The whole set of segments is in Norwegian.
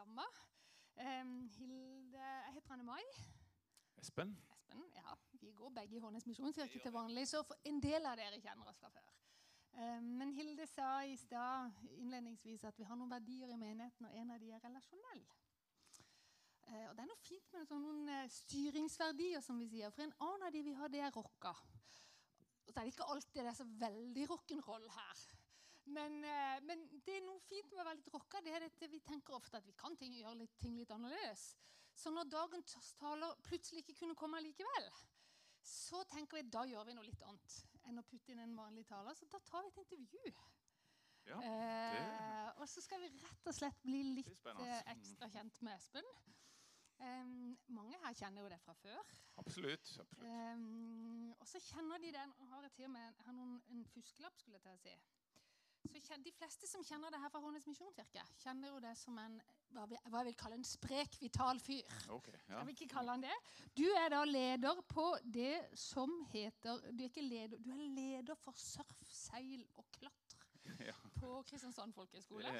samme. Um, Hilde Jeg heter Anne Mai. Espen? Espen, ja. Vi går begge i Hånes misjonskirke til vanlig, så en del av dere kjenner oss fra før. Um, men Hilde sa i stad innledningsvis at vi har noen verdier i menigheten, og en av de er relasjonell. Uh, og Det er noe fint med noen uh, styringsverdier, som vi sier. For en annen av de vi har, det er rocka. Og så er det ikke alltid det er så veldig rock'n'roll her. Men, uh, men, det er noe fint med å være litt rocka. det er dette Vi tenker ofte at vi kan ting, gjøre litt, ting litt annerledes. Så når dagens taler plutselig ikke kunne komme likevel, så tenker vi da gjør vi noe litt annet enn å putte inn en vanlig taler. Så da tar vi et intervju. Ja, eh, og så skal vi rett og slett bli litt eh, ekstra kjent med Espen. Um, mange her kjenner jo det fra før. Absolutt. absolutt. Um, og så kjenner de den. Har jeg til og med har noen, en fuskelapp, skulle jeg til å si. Så De fleste som kjenner det her fra Hornets misjonskirke, kjenner jo det som en hva jeg vil kalle en sprek, vital fyr. Okay, ja. Jeg vil ikke kalle han det. Du er da leder på det som heter Du er ikke leder, du er leder for surf, seil og klatre ja. på Kristiansand folkehøgskole.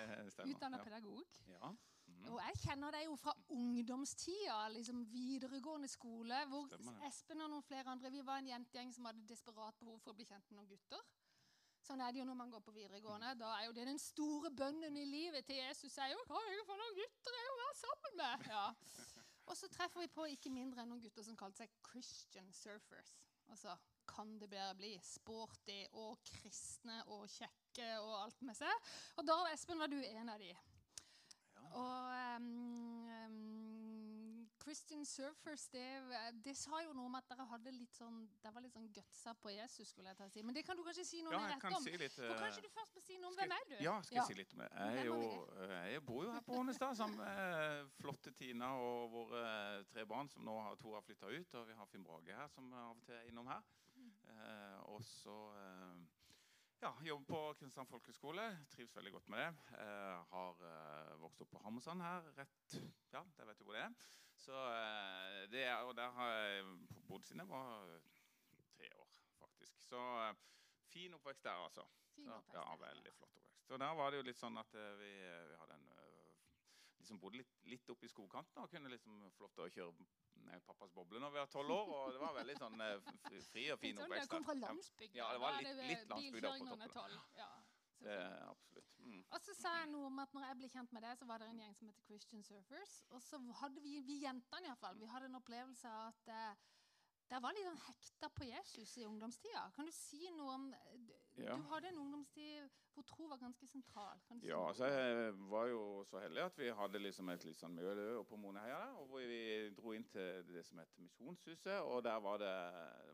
Utdanna ja. pedagog. Ja. Mm. Og jeg kjenner deg jo fra ungdomstida, liksom videregående skole, hvor Espen og noen flere andre Vi var en jentegjeng som hadde desperat behov for å bli kjent med noen gutter. Sånn er det jo når man går på videregående. Da er jo det den store bønnen i livet til Jesus. er jo, kan jeg få noen gutter jeg å være sammen med? Ja. Og så treffer vi på ikke mindre enn noen gutter som kalte seg Christian Surfers. Altså, kan det bedre bli? Sporty og kristne og kjekke og alt med seg. Og da, Espen, var du en av de. Og um, um, Christian Surfers det, det, sa jo noe om at dere hadde litt sånn Det var litt sånn gutsa på Jesus. skulle jeg ta si. Men det kan du kanskje si noe ja, mer om? Si litt, uh, kanskje du først må si noe om hvem er du? Ja, skal jeg si litt om det. Jeg, jo, jeg bor jo her på Hånestad sammen med flotte Tina og våre tre barn, som nå har, to har flytta ut. Og vi har Finn Brage her, som av og til er innom her. Uh, og så uh, ja, jobber på Kristiansand folkehøgskole. Trives veldig godt med det. Uh, har uh, vokst opp på Hammersand her. rett, ja, Der vet du hvor det er. Så, eh, det er og der har jeg bodd siden jeg var tre år, faktisk. Så eh, fin oppvekst der, altså. Fin oppvekst, ja, Veldig flott oppvekst. Så der var det jo litt sånn at eh, vi, vi hadde en eh, liksom bodde litt, litt oppe i skogkanten og kunne liksom få lov til å kjøre pappas boble når vi var tolv år. Og det var veldig sånn eh, fri og fin oppvekst. Det kom fra landsbygda. Ja, det var litt, litt landsbygd oppe på toppen. Ja, det, absolutt. Mm. Og så sa jeg noe om at når jeg ble kjent med deg, så var det en gjeng som heter Christian Surfers. Og så hadde vi, vi jentene iallfall, vi hadde en opplevelse av at eh, der var litt sånn hekta på Jesus i ungdomstida. Kan du si noe om Du, ja. du hadde en ungdomstid hvor tro var ganske sentral. Si ja, altså jeg var jo så heldig at vi hadde liksom et litt sånn miljø på Moneheia. Der, hvor vi dro inn til det som heter Misjonshuset. Og der var det,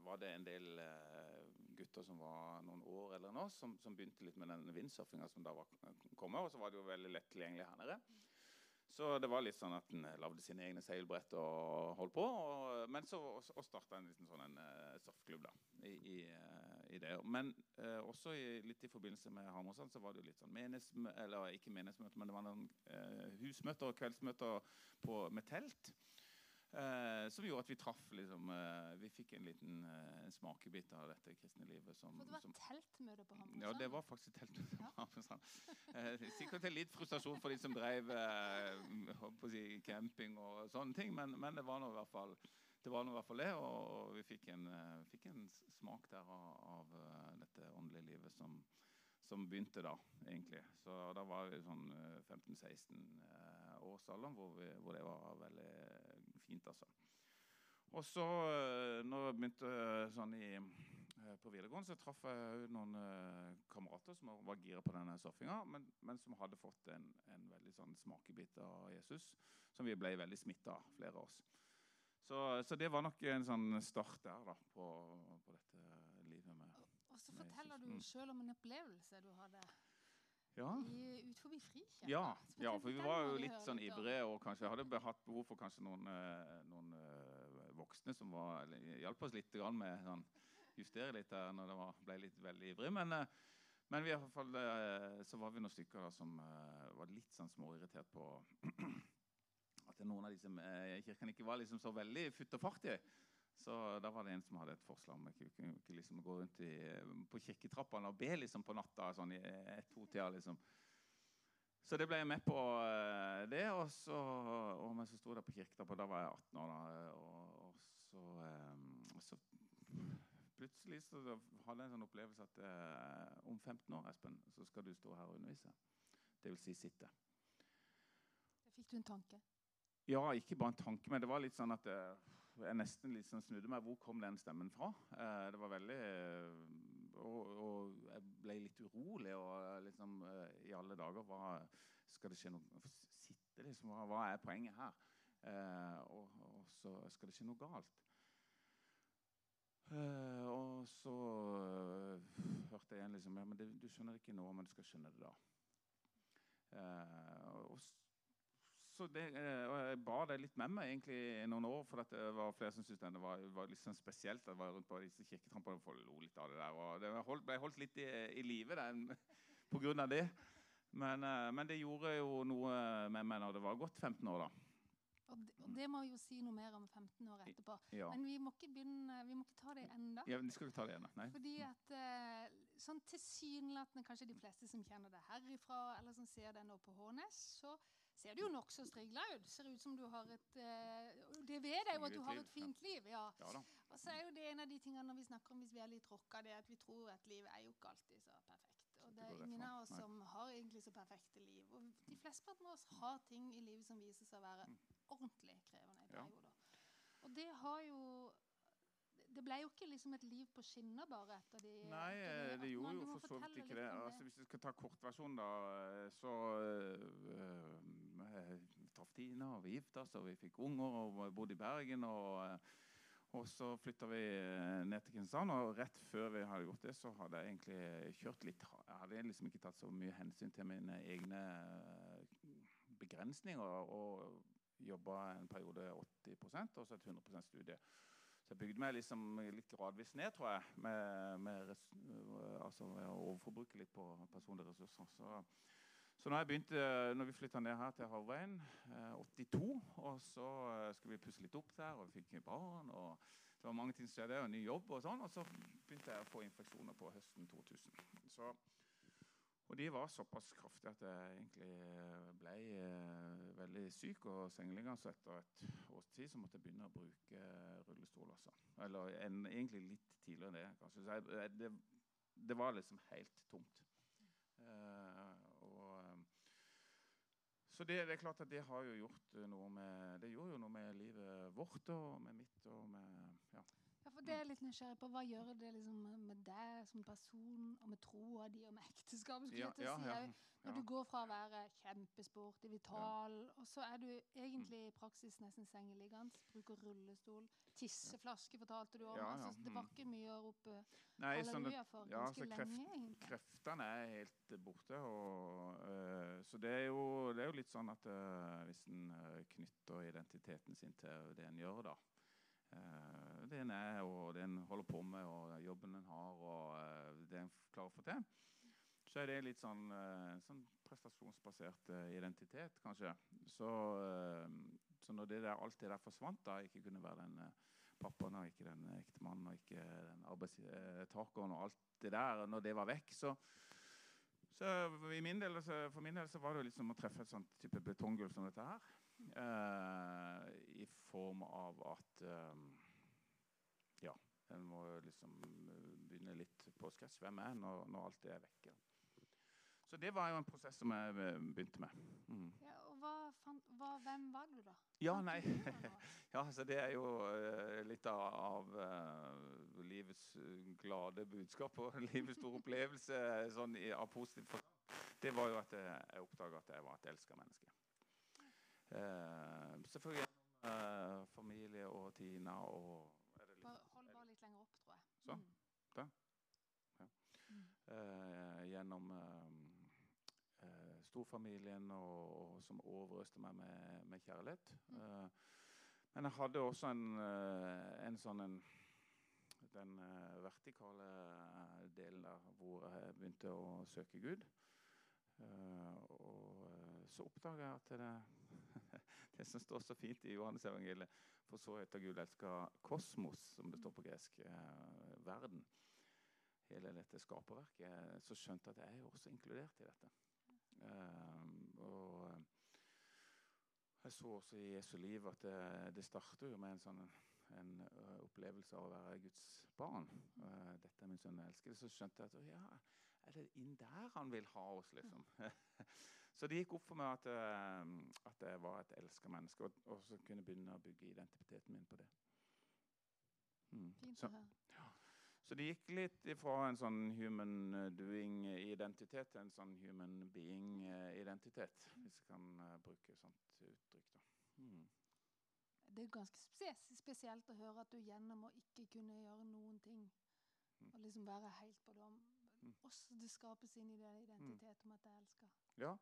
var det en del uh, gutter som var noen år eller noe, som, som begynte litt med den vindsurfinga som da var kommet. Og så var det jo veldig lett tilgjengelig her nede. Så det var litt sånn at en lagde sine egne seilbrett og holdt på. Og, men så og starta en liten sånn en, uh, surfeklubb da, i, i, uh, i, det. Men uh, også i, litt i forbindelse med Hammersand så var det jo litt sånn menesmø eller ikke menesmøter, men det var noen husmøter og kveldsmøter på, med telt. Eh, som gjorde at vi traff liksom, eh, Vi fikk en liten eh, smakebit av dette kristne livet. Som, For det var som, teltmøte på Hamresand? Ja, det var faktisk teltmøte på Hammersand. Eh, sikkert litt frustrasjon for de som drev eh, si, camping og sånne ting, men, men det var nå i hvert fall det var noe i hvert fall det, og vi fikk en, uh, fikk en smak der av, av uh, dette åndelige livet som, som, begynte da, egentlig. Så da var vi sånn uh, 15-16 årsalderen hvor, vi, hvor, det var veldig fint, altså. Og så, eh, når jeg begynte eh, sånn i, eh, på videregående, så traff jeg noen kamerater som var gira på denne surfinga, men, men, som hadde fått en, en veldig sånn smakebit av Jesus, som vi ble veldig smitta av, flere av oss. Så, så, det var nok en sånn start der da, på, på dette livet med Og så forteller du mm. sjøl om en opplevelse du hadde ja. ut forbi Frikirka. Ja, ja, for vi var jo litt sånn ivrige og kanskje hadde hatt behov for kanskje noen, eh, noen uh, voksne som var, hjalp oss litt med sånn, justere litt der når det var, ble litt veldig ivrig. Men, uh, men vi, i hvert fall, så var vi noen stykker da, som var litt sånn småirritert på at noen av de som i kirken ikke var liksom så veldig futt og fart i. Så da var det en som hadde et forslag om å kunne liksom gå rundt i, på kirketrappene og be liksom på natta sånn i ett-to-tida. Liksom. Så det ble jeg med på uh, det. Og så, og så sto jeg på kirketrappa, Da var jeg 18 år. Da, og, og så, og, så, plutselig så hadde jeg en sånn opplevelse at uh, om 15 år Espen, så skal du stå her og undervise. Det vil si sitte. Fikk du en tanke? Ja, ikke bare en tanke, men det var litt sånn at jeg nesten sånn snudde meg. Hvor kom den stemmen fra? det var veldig og, og, jeg ble litt urolig. og liksom, I alle dager hva, Skal det skje noe Sitte, liksom, hva, hva er poenget her? Eh, og, og, så skal det skje noe galt. Eh, og så hørte jeg igjen liksom, ja, men det, Du skjønner det ikke nå, men du skal skjønne det da. Eh, og så det, og jeg bar det litt med meg egentlig i noen år. For det var flere som syntes det var, var litt sånn spesielt. Jeg var rundt på disse kirketrampene og lo litt av det der. Og det holdt, ble holdt litt i, i live pga. det. Men, men, det gjorde jo noe med meg når det var gått 15 år, da. Og det, og det må jo si noe mer om 15 år etterpå. Ja. Men vi må ikke begynne, vi må ikke ta det ennå. Ja, vi skal ikke ta det ennå, nei. Fordi at sånn tilsynelatende kanskje de fleste som kjenner det herifra, eller som ser det nå på Hånes, så ser du jo nokså strigla ut. Ser ut som du har et uh, Det ved jeg jo at du har et fint liv. ja. og så er jo det en av de tingene når vi snakker om hvis vi er litt rocka, det er at vi tror at livet er jo ikke alltid så perfekt. Og det er ingen av oss som har egentlig så perfekte liv. Og de fleste av oss har ting i livet som viser seg å være mm. ordentlig krevende i perioder. Og det har jo det ble jo ikke liksom et liv på skinner bare etter de Nei, etter det, det gjorde jo for så vidt ikke det. Altså, hvis vi skal ta kortversjonen, da, så øh, vi traff Tina, og vi gifta oss, og vi fikk unger og bodde i Bergen. og... Og så flytta vi eh, ned til Kristiansand, og rett før vi hadde gjort det, så hadde jeg egentlig kjørt litt Jeg hadde liksom ikke tatt så mye hensyn til mine egne eh, begrensninger og jobba en periode 80 og så et 100% studie. Så jeg bygde meg liksom litt gradvis ned, tror jeg, med, med altså, å overforbruke litt på personlige ressurser. Så så når, begynte, når vi flytta ned her til Havrein, eh, 82, og så eh, skulle vi pusse litt opp der, og vi fikk barn og Det var mange ting som skjedde, og ny jobb og sånn. Og så begynte jeg å få infeksjoner på høsten 2000. Så, og de var såpass kraftige at jeg egentlig eh, ble eh, veldig syk og sengeliggende. Så etter et års tid så måtte jeg begynne å bruke rullestol. Også. Eller en, egentlig litt tidligere enn det. kanskje. Jeg, det, det, var liksom helt tomt. Eh, så det, det, er klart at det har jo gjort noe med Det gjorde jo noe med livet vårt og med mitt og med Ja. For det er jeg litt nysgjerrig på. Hva gjør det liksom med deg som person og med troa di og med ekteskapet? Ja, ja, ja, Når du går fra å være kjempesporty, vital, og så er du egentlig i praksis nesten sengeliggende, bruker rullestol, tisseflaske fortalte du om. Altså, det var mm. ikke mye å rope Nei, halleluja for ganske kreft, lenge. egentlig. Kreftene er helt borte. Og, uh, så det er, jo, det er, jo, litt sånn at uh, hvis en uh, knytter identiteten sin til det en gjør, da det en er, og det en holder på med, og jobben en har, og det en klarer å få til, så er det litt sånn, sånn prestasjonsbasert identitet, kanskje. Så, så når det der, alt det der forsvant, da ikke kunne være den pappaen og ikke den ektemannen og ikke den arbeidstakeren og alt det der, når det var vekk, så, så min del, for min del så var det jo liksom å treffe et sånt type betonggulv som dette her. Eh, I form av at eh, Ja, en må liksom begynne litt på scratch. Hvem er når, når alt det er vekke? Så det var jo en prosess som jeg begynte med. Mm. Ja, og hva, fant, hva, Hvem var du, da? Ja, nei ja, så Det er jo uh, litt av, av uh, livets glade budskap og livets store opplevelse sånn i, av positivt forstand. Det var jo at jeg oppdaga at jeg var et elska menneske. Uh, selvfølgelig gjennom familie og Tina og bare, Hold bare litt lenger opp, tror jeg. Sånn. Der. Ja. Mm. gjennom storfamilien og, og som overøste meg med, med kjærlighet. Mm. Men jeg hadde også en, uh, en sånn en, Den uh, vertikale delen der hvor jeg begynte å søke Gud. og så oppdaga jeg at det, det som står så fint i Johannes-evangeliet For så heter Gud elska kosmos, som det står på gresk, verden hele dette skaperverket, så skjønte jeg at jeg er også inkludert i dette. Ehm, og jeg så også i Jesu liv at det, det starter jo med en sånn en uh, opplevelse av å være Guds barn. Uh, 'Dette er min sønn jeg elsker.' Så skjønte jeg at ja, er det inn der han vil ha oss, liksom? så det gikk opp for meg at, uh, at jeg var et elska menneske, og, og, så kunne jeg begynne å bygge identiteten min på det. Mm. Fint å høre. Ja. Så det gikk litt ifra en sånn human doing-identitet til en sånn human being-identitet, hvis jeg kan uh, bruke sånt uttrykk. da. Mm. Det er ganske spesielt å høre at du gjennom å ikke kunne gjøre noen ting, mm. og liksom være helt på det om også det skapes inn i den identiteten om at jeg elsker. Ja.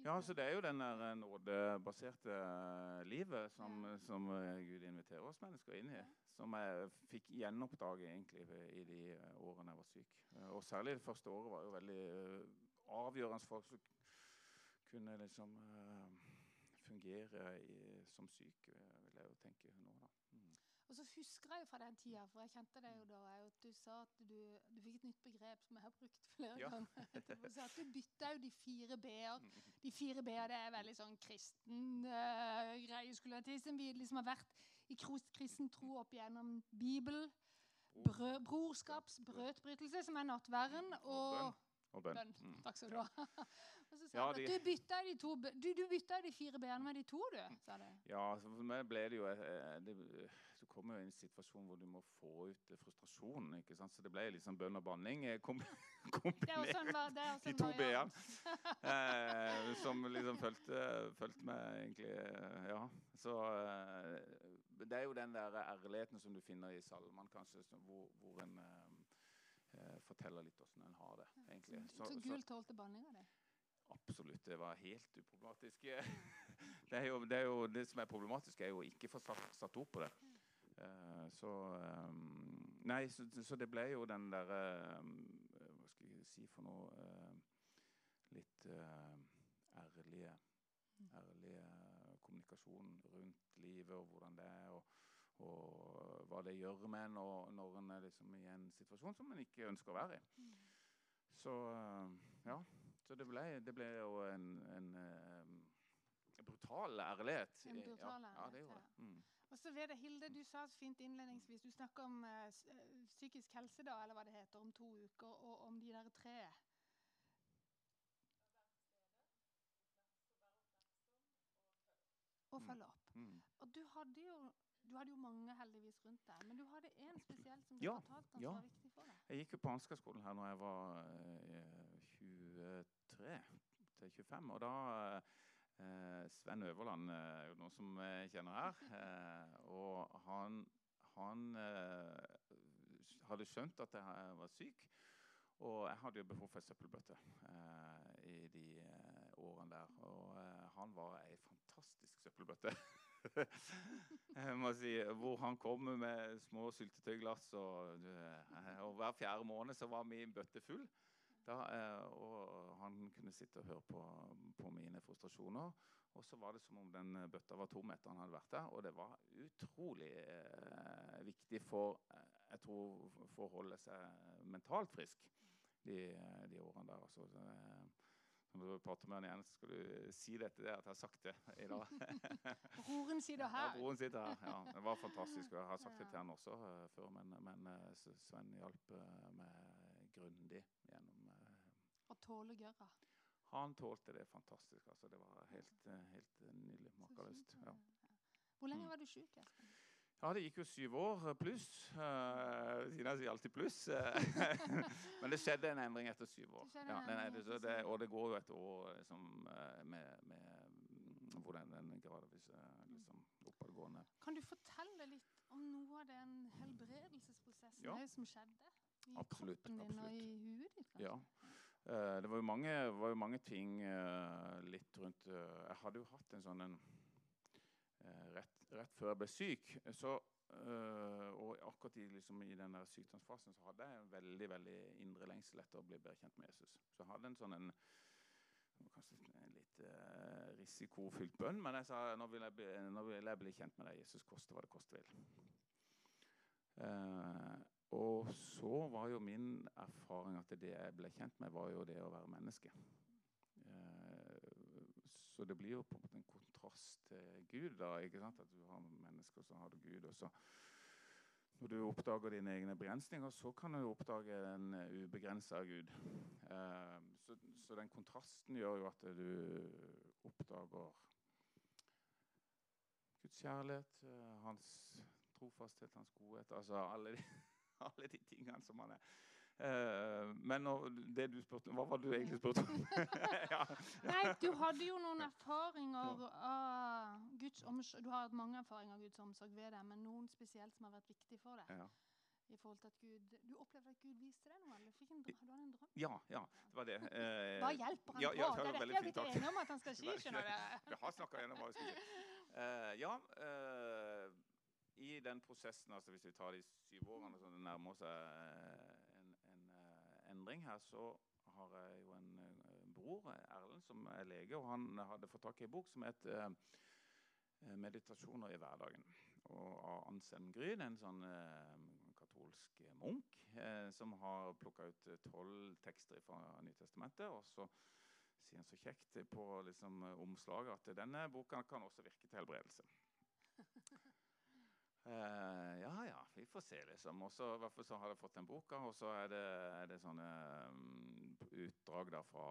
ja, så det er jo den der eh, nådebaserte eh, livet som, ja. som, Gud inviterer oss mennesker inn i. Ja som jeg fikk gjenoppdage egentlig i de eh, årene jeg var syk. Eh, og særlig det første året var jo veldig eh, avgjørende for som kunne liksom fungere i, som syk, vil jeg jo tenke nå, da. Mm. Og så husker jeg fra den tida, for jeg kjente deg jo da, at du sa at du, du fikk et nytt begrep som jeg har brukt flere ja. ganger. Du sa at du bytta jo de fire b-er. Mm. De fire b-er det er veldig sånn kristen uh, greie, skulle jeg til, som vi liksom har vært i kristen tro opp gjennom Bibel, brød, brorskaps, brødbrytelse, som er nattværen, og, og bønn. bønn. Mm. Takk skal du ha. Og så sa ja, de, du, du bytta de, to, du, du bytta de fire b-ene med de to, du. sa du. Ja, for meg ble det jo eh, det, Du kommer jo i en situasjon hvor du må få ut frustrasjonen. ikke sant? Så det ble liksom bønn og banning eh, kom, kombinert. Sånn, de to b-ene. eh, som liksom fulgte, fulgte meg egentlig Ja. Så eh, det er jo den der ærligheten som du finner i salmene, kanskje, hvor, hvor en eh, forteller litt åssen en har det. egentlig. Så, så, så Gul tålte banninga di? Absolutt. Det var helt uproblematisk. det, er jo, det, er jo, det, som er problematisk, er jo å ikke få satt, satt ord på det. Uh, så um, Nei, så, så, det ble jo den derre um, Hva skal jeg si for noe uh, Litt uh, ærlige, ærlige kommunikasjon rundt livet og hvordan det er, og, og hva det gjør med en når, en er liksom i en situasjon som en ikke ønsker å være i. Så ja. Så det ble, det ble jo en, en, en, brutal ærlighet. En brutal ærlighet, ja. ja det gjorde det. Mm. Og så ved det, Hilde, Du sa så fint innledningsvis Du snakker om uh, psykisk helse, da, eller hva det heter, om to uker, og om de der tre. Og mm. følge opp. Hadde jo du hadde jo mange heldigvis rundt deg, men du hadde én spesielt som du ja, fortalte om ja. som var viktig for deg. Jeg gikk jo på Ansgarskolen her når jeg var eh, 23 til 25. Og da eh, Sven Øverland er jo noen som jeg kjenner her. Eh, og han, han eh, hadde skjønt at jeg var syk. Og jeg hadde jo behov for ei søppelbøtte eh, i de eh, årene der. Og han var ei fantastisk søppelbøtte. jeg må si, Hvor han kommer med små syltetøyglass. Og, og hver fjerde måned så var min bøtte full. Da, eh, og han kunne sitte og høre på, på, mine frustrasjoner. Og så var det som om den bøtta var tom etter han hadde vært der. Og det var utrolig eh, viktig for eh, jeg tror, for å holde seg mentalt frisk de, de årene der. Altså, når du prater med han igjen, skal du si det til det at jeg har sagt det i dag. broren sitter her. Ja, broren sitter her. Ja, det var fantastisk. Jeg har sagt det til han også uh, før, men, men uh, Sven hjalp uh, meg grundig gjennom å tåle gørra? Han tålte det fantastisk. Altså, det var helt, helt nydelig. Makeløst. Ja. Hvor lenge mm. var du sjuk? Ja, Det gikk jo syv år pluss. Uh, siden jeg sier alltid pluss. Men det skjedde en endring etter syv år. Ja, det, det, og det går jo et år liksom, med, med hvordan den, gradvis gradvis liksom, oppadgående. Kan du fortelle litt om noe av den helbredelsesprosessen ja. som skjedde? I absolutt, kroppen din absolutt. og i huet ditt? Kanskje? Ja. Det var jo mange, var jo mange ting litt rundt Jeg hadde jo hatt en sånn en, rett, før jeg ble syk, så, og akkurat i, liksom, i den sykdomsfasen så hadde jeg en veldig veldig indre lengsel etter å bli bedre kjent med Jesus. Så jeg hadde en sånn en, kanskje en litt risikofylt bønn, men jeg sa nå vil jeg, bli, nå vil jeg bli kjent med deg, Jesus, koste hva det koste vil. Og så var jo min erfaring at det jeg ble kjent med, var jo det å være menneske. Så det blir jo på en måte en kontrast til Gud. da, ikke sant? At du har mennesker, som har Gud. og så når du oppdager dine egne begrensninger, så kan du oppdage en ubegrensa Gud. Eh, så, så, den kontrasten gjør jo at du oppdager Guds kjærlighet, eh, hans trofasthet, hans godhet Altså alle de, alle de tingene som han er. Uh, men det du spurte Hva var det du egentlig spurte om? ja, ja. Nei, du hadde jo noen erfaringer av Guds omsorg. Du har hatt mange erfaringer av Guds omsorg ved deg, men noen spesielt som har vært viktig for deg. Ja. I forhold til at Gud, Du opplevde at Gud viste deg noe? eller fikk en drøm? Hadde en drøm? Ja, ja, det var det. Eh, Hva hjelper han ja, ja, på? Det er dette jeg har blitt enig om at han skal si. skjønner du? Vi har snakka gjennom hva vi skal si. Uh, ja, i den prosessen, altså hvis vi tar de syv årene som det nærmer seg endring her, så har jeg jo en uh, bror, Erlend, som er lege. og Han hadde fått tak i en bok som heter uh, 'Meditasjoner i hverdagen'. Og av Anselm Gryn, en sånn uh, katolsk munk, som har plukka ut tolv tekster fra Nytestamentet. Og så sier han så kjekt på liksom, omslaget at denne boka kan også virke til helbredelse. Uh, ja ja, vi får se, liksom. Og så har jeg fått den boka, og så er det, er det sånne um, utdrag der fra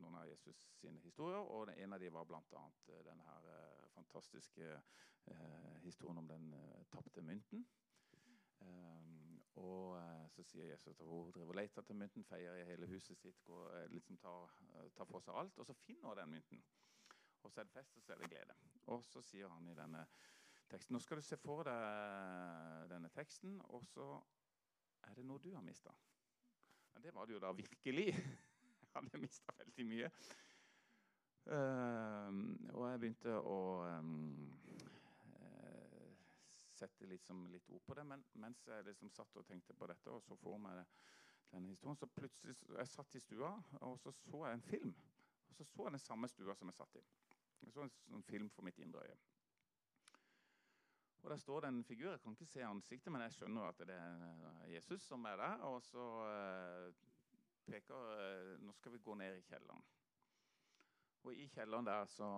noen av Jesus sine historier. Og en av dem var bl.a. Eh, den her uh, fantastiske uh, historien om den uh, tapte mynten. Um, og så sier Jesus at hun driver og leter etter mynten, feier i hele huset sitt, går, liksom tar, tar, for seg alt. Og så finner hun den mynten. Og så er det fest, og så er det glede. Og så sier han i denne teksten. Nå skal du se for deg denne teksten, og så er det noe du har mista. Ja, det var det jo da virkelig. Jeg hadde mista veldig mye. Uh, og jeg begynte å um, uh, sette liksom litt ord på det. Men mens jeg liksom satt og tenkte på dette, og så for meg denne historien, så plutselig jeg satt i stua, og så så jeg en film. Og så så jeg den samme stua som jeg satt i. Jeg så en sånn film for mitt indre øye. Og Der står det en figur. Jeg kan ikke se ansiktet, men jeg skjønner at det er Jesus som er der. Og så uh, peker uh, Nå skal vi gå ned i kjelleren. Og i kjelleren der så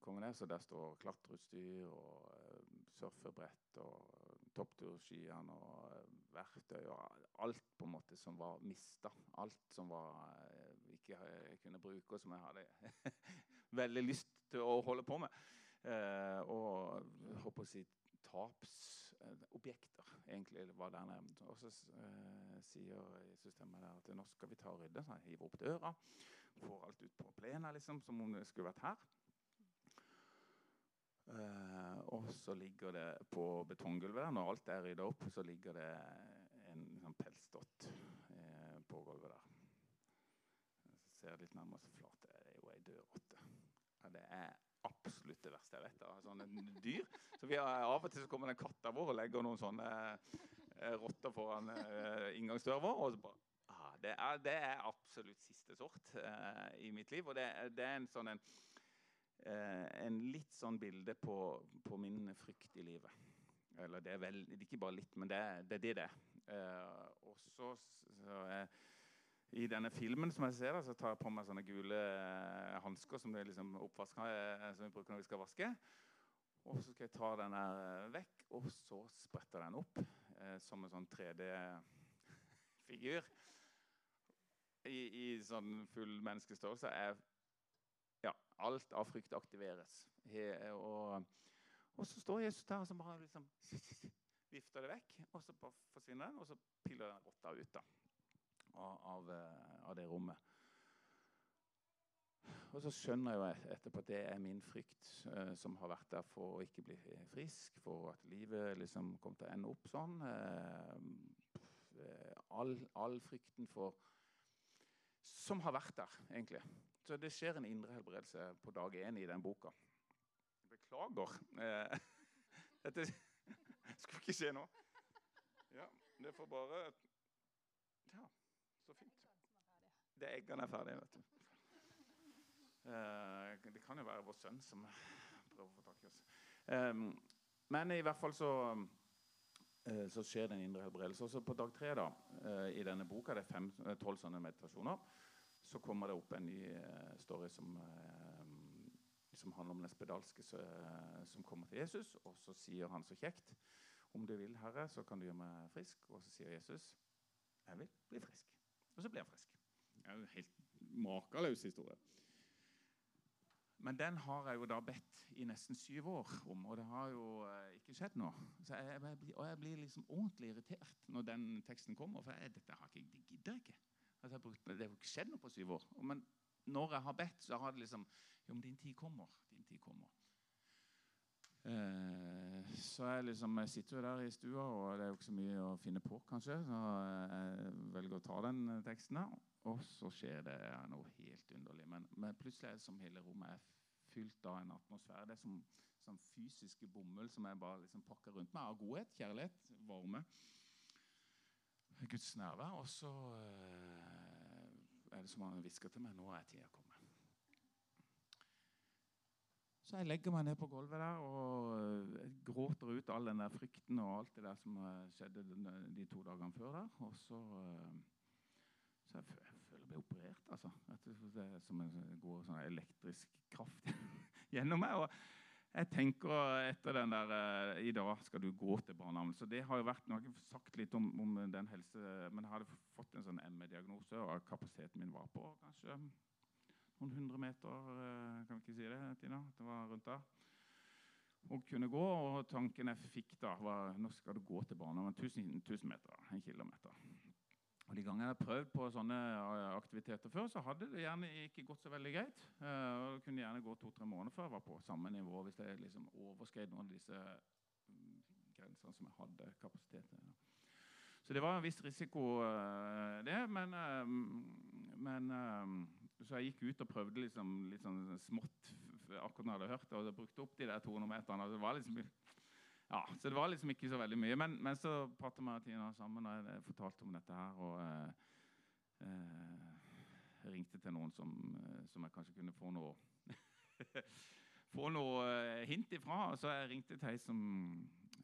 kongen ned, så der står klatreutstyr og surfebrett og toppturskiene og verktøy og alt på en måte som var mista. Alt som var, ikke jeg kunne bruke, og som jeg hadde veldig lyst til å holde på med. Eh, og håper å si tapsobjekter, egentlig. var der nevnt. Og så eh, sier systemet der at nå skal vi ta og rydde. Så jeg hiver opp døra, får alt ut på plenen liksom, som om det skulle vært her. Eh, og så ligger det på betonggulvet der, når alt er rydda opp, så ligger det en sånn pelsdott eh, på gulvet der. Så ser jeg litt nærmere, så flat det er jo ei dørrotte. Ja, det er absolutt det verste jeg vet. Da. Sånne dyr. Så vi har, Av og til så kommer den katta vår og legger noen sånne eh, rotter foran eh, inngangsdøra vår. og så bare, ah, det, er, det, er, absolutt siste sort eh, i mitt liv. Og det, det er en sånn en, eh, en, litt sånn bilde på, på, min frykt i livet. Eller det er vel, ikke bare litt, men det, det er det det er. Eh, og så, så i denne filmen som jeg ser, så tar jeg på meg sånne gule eh, hansker som, liksom eh, som vi bruker når vi skal vaske. Og så skal jeg ta den her vekk, og så spretter den opp eh, som en sånn 3D-figur. I, I, sånn full menneskestørrelse er ja, alt av frykt aktiveres. He, og, og, så står Jesus der og så bare liksom vifter det vekk, og så bare forsvinner den, og så piller den rotta ut. da av, eh, av det rommet. Og så skjønner jeg etterpå at det er min frykt eh, som har vært der for å ikke bli frisk, for at livet liksom kom til å ende opp sånn. Eh, all, all, frykten for Som har vært der, egentlig. Så det skjer en indre helbredelse på dag én i den boka. Beklager. Eh, dette skulle ikke skje nå. Ja, det får bare Ja. Det eggene er ferdige, vet du. Uh, det kan jo være vår sønn som prøver å få tak i oss. Um, men i hvert fall så, uh, så skjer det en indre helbredelse. Også på dag tre da, uh, i denne boka, det er tolv sånne meditasjoner, så kommer det opp en ny story som som handler om den spedalske som kommer til Jesus. Og så sier han så kjekt om du vil, Herre, så kan du gjøre meg frisk. Og så sier Jesus, jeg vil bli frisk. Og så blir han frisk. Er jo helt makeløs historie. Men den har jeg jo da bedt i nesten syv år om, og det har jo eh, ikke skjedd. Så jeg, jeg, og jeg blir liksom ordentlig irritert når den teksten kommer, for jeg, dette har ikke, det gidder jeg ikke. Altså, jeg brukt, det har ikke skjedd noe på syv år. Men når jeg har bedt, så har det liksom Jo, men din tid kommer. Din tid kommer. Eh, så jeg liksom jeg sitter jo der i stua, og det er jo ikke så mye å finne på, kanskje. Så jeg velger å ta den teksten her. Og så skjer det noe helt underlig. Men, men plutselig er det som hele rommet er fylt av en atmosfære. Det er som, som fysiske bomull som jeg bare liksom pakker rundt meg av godhet, kjærlighet, varme. Guds nærvær. Og så eh, er det som han hvisker til meg nå er tida kommet. Så jeg legger meg ned på gulvet der og eh, gråter ut all den der frykten og alt det der som eh, skjedde de to dagene før der. Og så, så jeg, jeg føler meg operert, altså. Det er som en god sånn elektrisk kraft gjennom meg. og jeg tenker etter den der I dag skal du gå til barnehagen. Så det har jo vært, Nå har jeg ikke sagt litt om, om den helse, men jeg hadde fått en sånn ME-diagnose, og kapasiteten min var på kanskje noen hundre meter, eh, kan vi ikke si det, Tina? Det var rundt der. Og kunne gå, og tanken jeg fikk da, var nå skal du gå til barnehagen 1000, 1000 meter. En kilometer. Og De gangene jeg har prøvd på sånne eh, aktiviteter før, så hadde det gjerne ikke gått så veldig greit. Uh, og det kunne gjerne gå to-tre måneder før jeg var på samme nivå, hvis jeg liksom overskred noen av disse um, grensene som jeg hadde kapasitet til. Så det var en viss risiko, det. Men, uh, men så jeg gikk ut og prøvde liksom, litt sånn smått akkurat når jeg hadde hørt det, og jeg brukte opp de der 200 meterne. Det liksom, ja, så det var liksom ikke så veldig mye. Men, men så pratet vi Tina sammen, og jeg fortalte om dette her. og eh, eh, ringte til noen som, eh, som, jeg kanskje kunne få noe få noe eh, hint ifra. Så jeg ringte til ei som,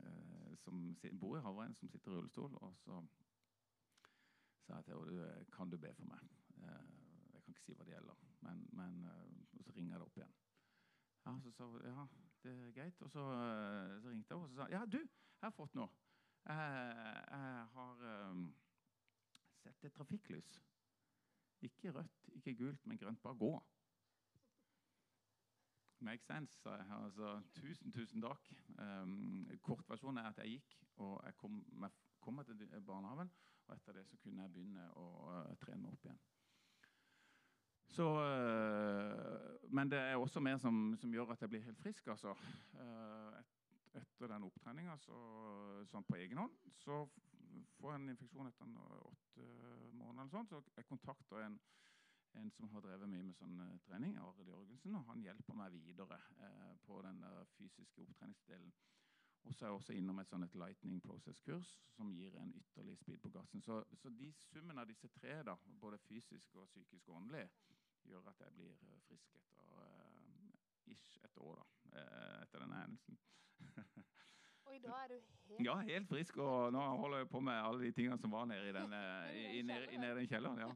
eh, som bor i Havrein, som sitter i rullestol. Og så sa jeg til henne kan du be for meg. Eh, si hva det gjelder. Men, men uh, og så ringer det opp igjen. Ja, Så sa hun ja, det er greit. Og så, uh, så ringte jeg og så sa ja, du, jeg har fått noe. Jeg, jeg har um, sett et trafikklys. Ikke rødt, ikke gult, men grønt. Bare gå. Make sense, sa jeg. Altså, tusen, tusen takk. Um, kortversjonen er at jeg gikk, og jeg kom, jeg kom til barnehagen. Og etter det så kunne jeg begynne å uh, trene meg opp igjen. Så, øh, men det er også mer som, som, gjør at jeg blir helt frisk. altså. Uh, et, etter den opptreninga, sånn på egen hånd, så får jeg en infeksjon etter åtte måneder. eller sånn, Så jeg kontakter en, en som har drevet mye med sånn trening, Arild Jørgensen, og han hjelper meg videre eh, på den fysiske opptreningsdelen. Og så er jeg også innom et sånn et Lightning Process-kurs som gir en ytterligere speed på gassen. Så, så de summen av disse tre, da, både fysisk og psykisk og åndelig, gjør at jeg blir eh, frisk etter uh, ish et år da, uh, etter denne hendelsen. og i dag er du helt Ja, helt frisk. Og nå holder jeg på med alle de tingene som var nede i den, i, i, nede, i nede den kjelleren. ja.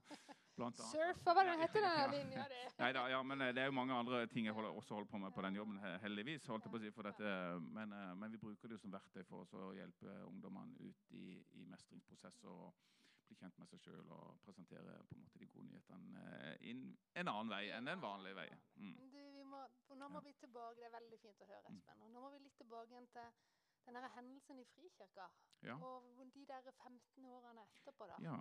Surfa, hva heter den linja di? Neida, ja, men det er jo mange andre ting jeg holder, også holder på med på den jobben, heldigvis. holdt jeg på å si, for dette, men, men vi bruker det jo som verktøy for å hjelpe ungdommene ut i, i mestringsprosesser. og bli kjent med seg sjøl og presentere på en måte de gode nyhetene eh, inn en annen vei enn den vanlige veien. Mm. Du, må, nå må vi tilbake, Det er veldig fint å høre, Espen. Og nå må vi litt tilbake igjen til denne hendelsen i Frikirka. Ja. Og de der 15 årene etterpå. da. Ja.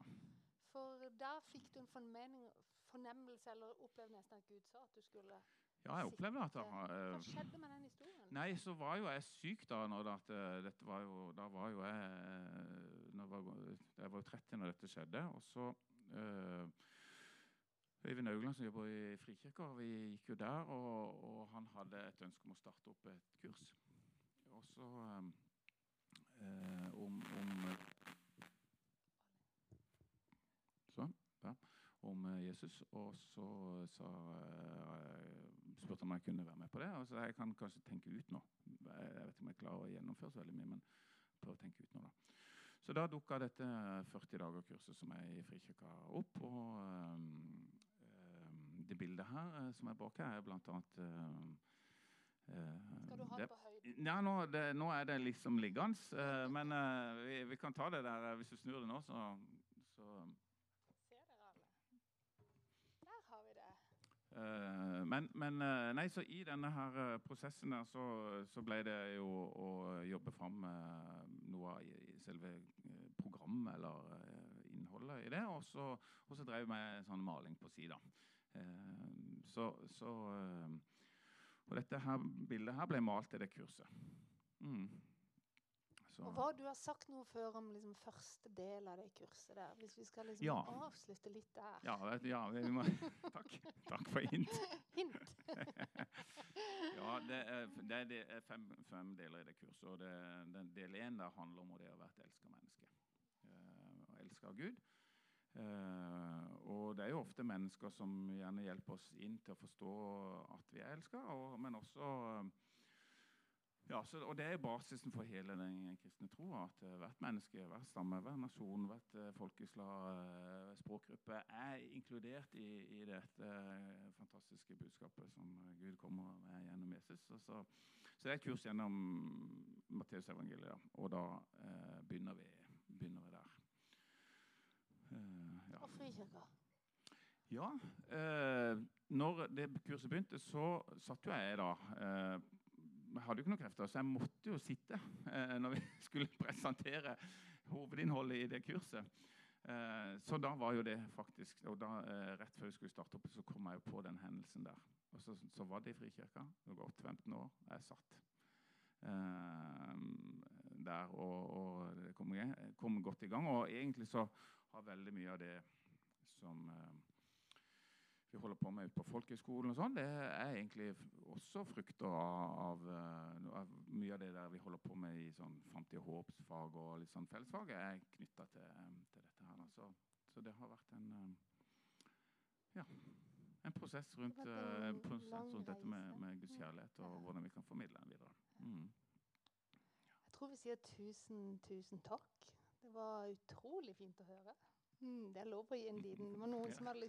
For da fikk du en fornemmelse, eller opplevde nesten at Gud sa at du skulle ja, jeg opplevde at det uh, Hva skjedde med den historien? Nei, så var jo jeg syk da. Når det, uh, dette var jo, da var jo jeg var, Jeg var jo 30 når dette skjedde. Og så Øyvind Augland, som jobber i Frikirka, vi gikk jo der, og, og, han hadde et ønske om å starte opp et kurs. Og så om, om Sånn. Ja, om Jesus. Og så sa spurte om jeg kunne være med på det. Og så jeg kan kanskje tenke ut nå. Jeg vet ikke om jeg klarer å gjennomføre så veldig mye, men prøve å tenke ut nå, da. Så da dukka dette 40 dager-kurset som er i Frikirka, opp. Og um, det bildet her som er bak her, er bl.a. Um, Skal du ha det på høyden? Ja, nå, det, nå er det liksom liggende. Uh, men vi, vi, kan ta det der. Hvis du snur det nå, så, så Ser dere alle? Der har vi det. Men, men nei, så i denne her prosessen der så, så ble det jo å jobbe fram noe av selve programmet eller innholdet i det. Og så, og så drev jeg med sånn maling på sida. så, så og dette her, bildet her ble malt i det kurset. Mm. Og hva Du har sagt noe før om liksom, første del av det kurset der. Hvis vi skal liksom ja. avslutte litt der. Ja, ja må, takk. takk. for hint. Hint. er, det er, det, det er fem, fem, deler i det kurset. og det, den Del én handler om det å være et elska menneske. Uh, og elska Gud. Uh, og det er jo ofte mennesker som gjerne hjelper oss inn til å forstå at vi er elska, men også ja, så, og Det er basisen for hele den kristne troa. At uh, hvert menneske, hver stamme, hver nasjon, hvert uh, folkeslag, uh, språkgruppe er inkludert i, i dette fantastiske budskapet som Gud kommer med gjennom Jesus. Så, så, det er et kurs gjennom Matteusevangeliet, og da begynner vi, begynner vi der. ja. Og Frikirka? Ja. Eh, når det kurset begynte, så satt jo jeg da. Eh, jeg hadde jo ikke noen krefter, så jeg måtte jo sitte eh, når vi skulle presentere hovedinnholdet i det kurset. Eh, så da var jo det faktisk og da, eh, Rett før vi skulle starte opp, så kom jeg jo på den hendelsen der. Og så, så var det i Frikirka. Det var gått 15 år. Jeg satt eh, der og, og det kom, kom, godt i gang. Og egentlig så har veldig mye av det som vi holder på med ute på folkehøgskolen, og sånn, det er egentlig også frukter av, av, av, mye av det der vi holder på med i sånn framtid og håpsfag og litt sånn fellesfag, er knytta til, til, dette her. Så, så, det har vært en ja, en prosess rundt, en prosess rundt dette med, med Guds kjærlighet og hvordan vi kan formidle den videre. Mm. Jeg tror vi sier tusen, tusen takk. Det var utrolig fint å høre. Mm, det er lov å gi en liten. Det var noen som hadde lyst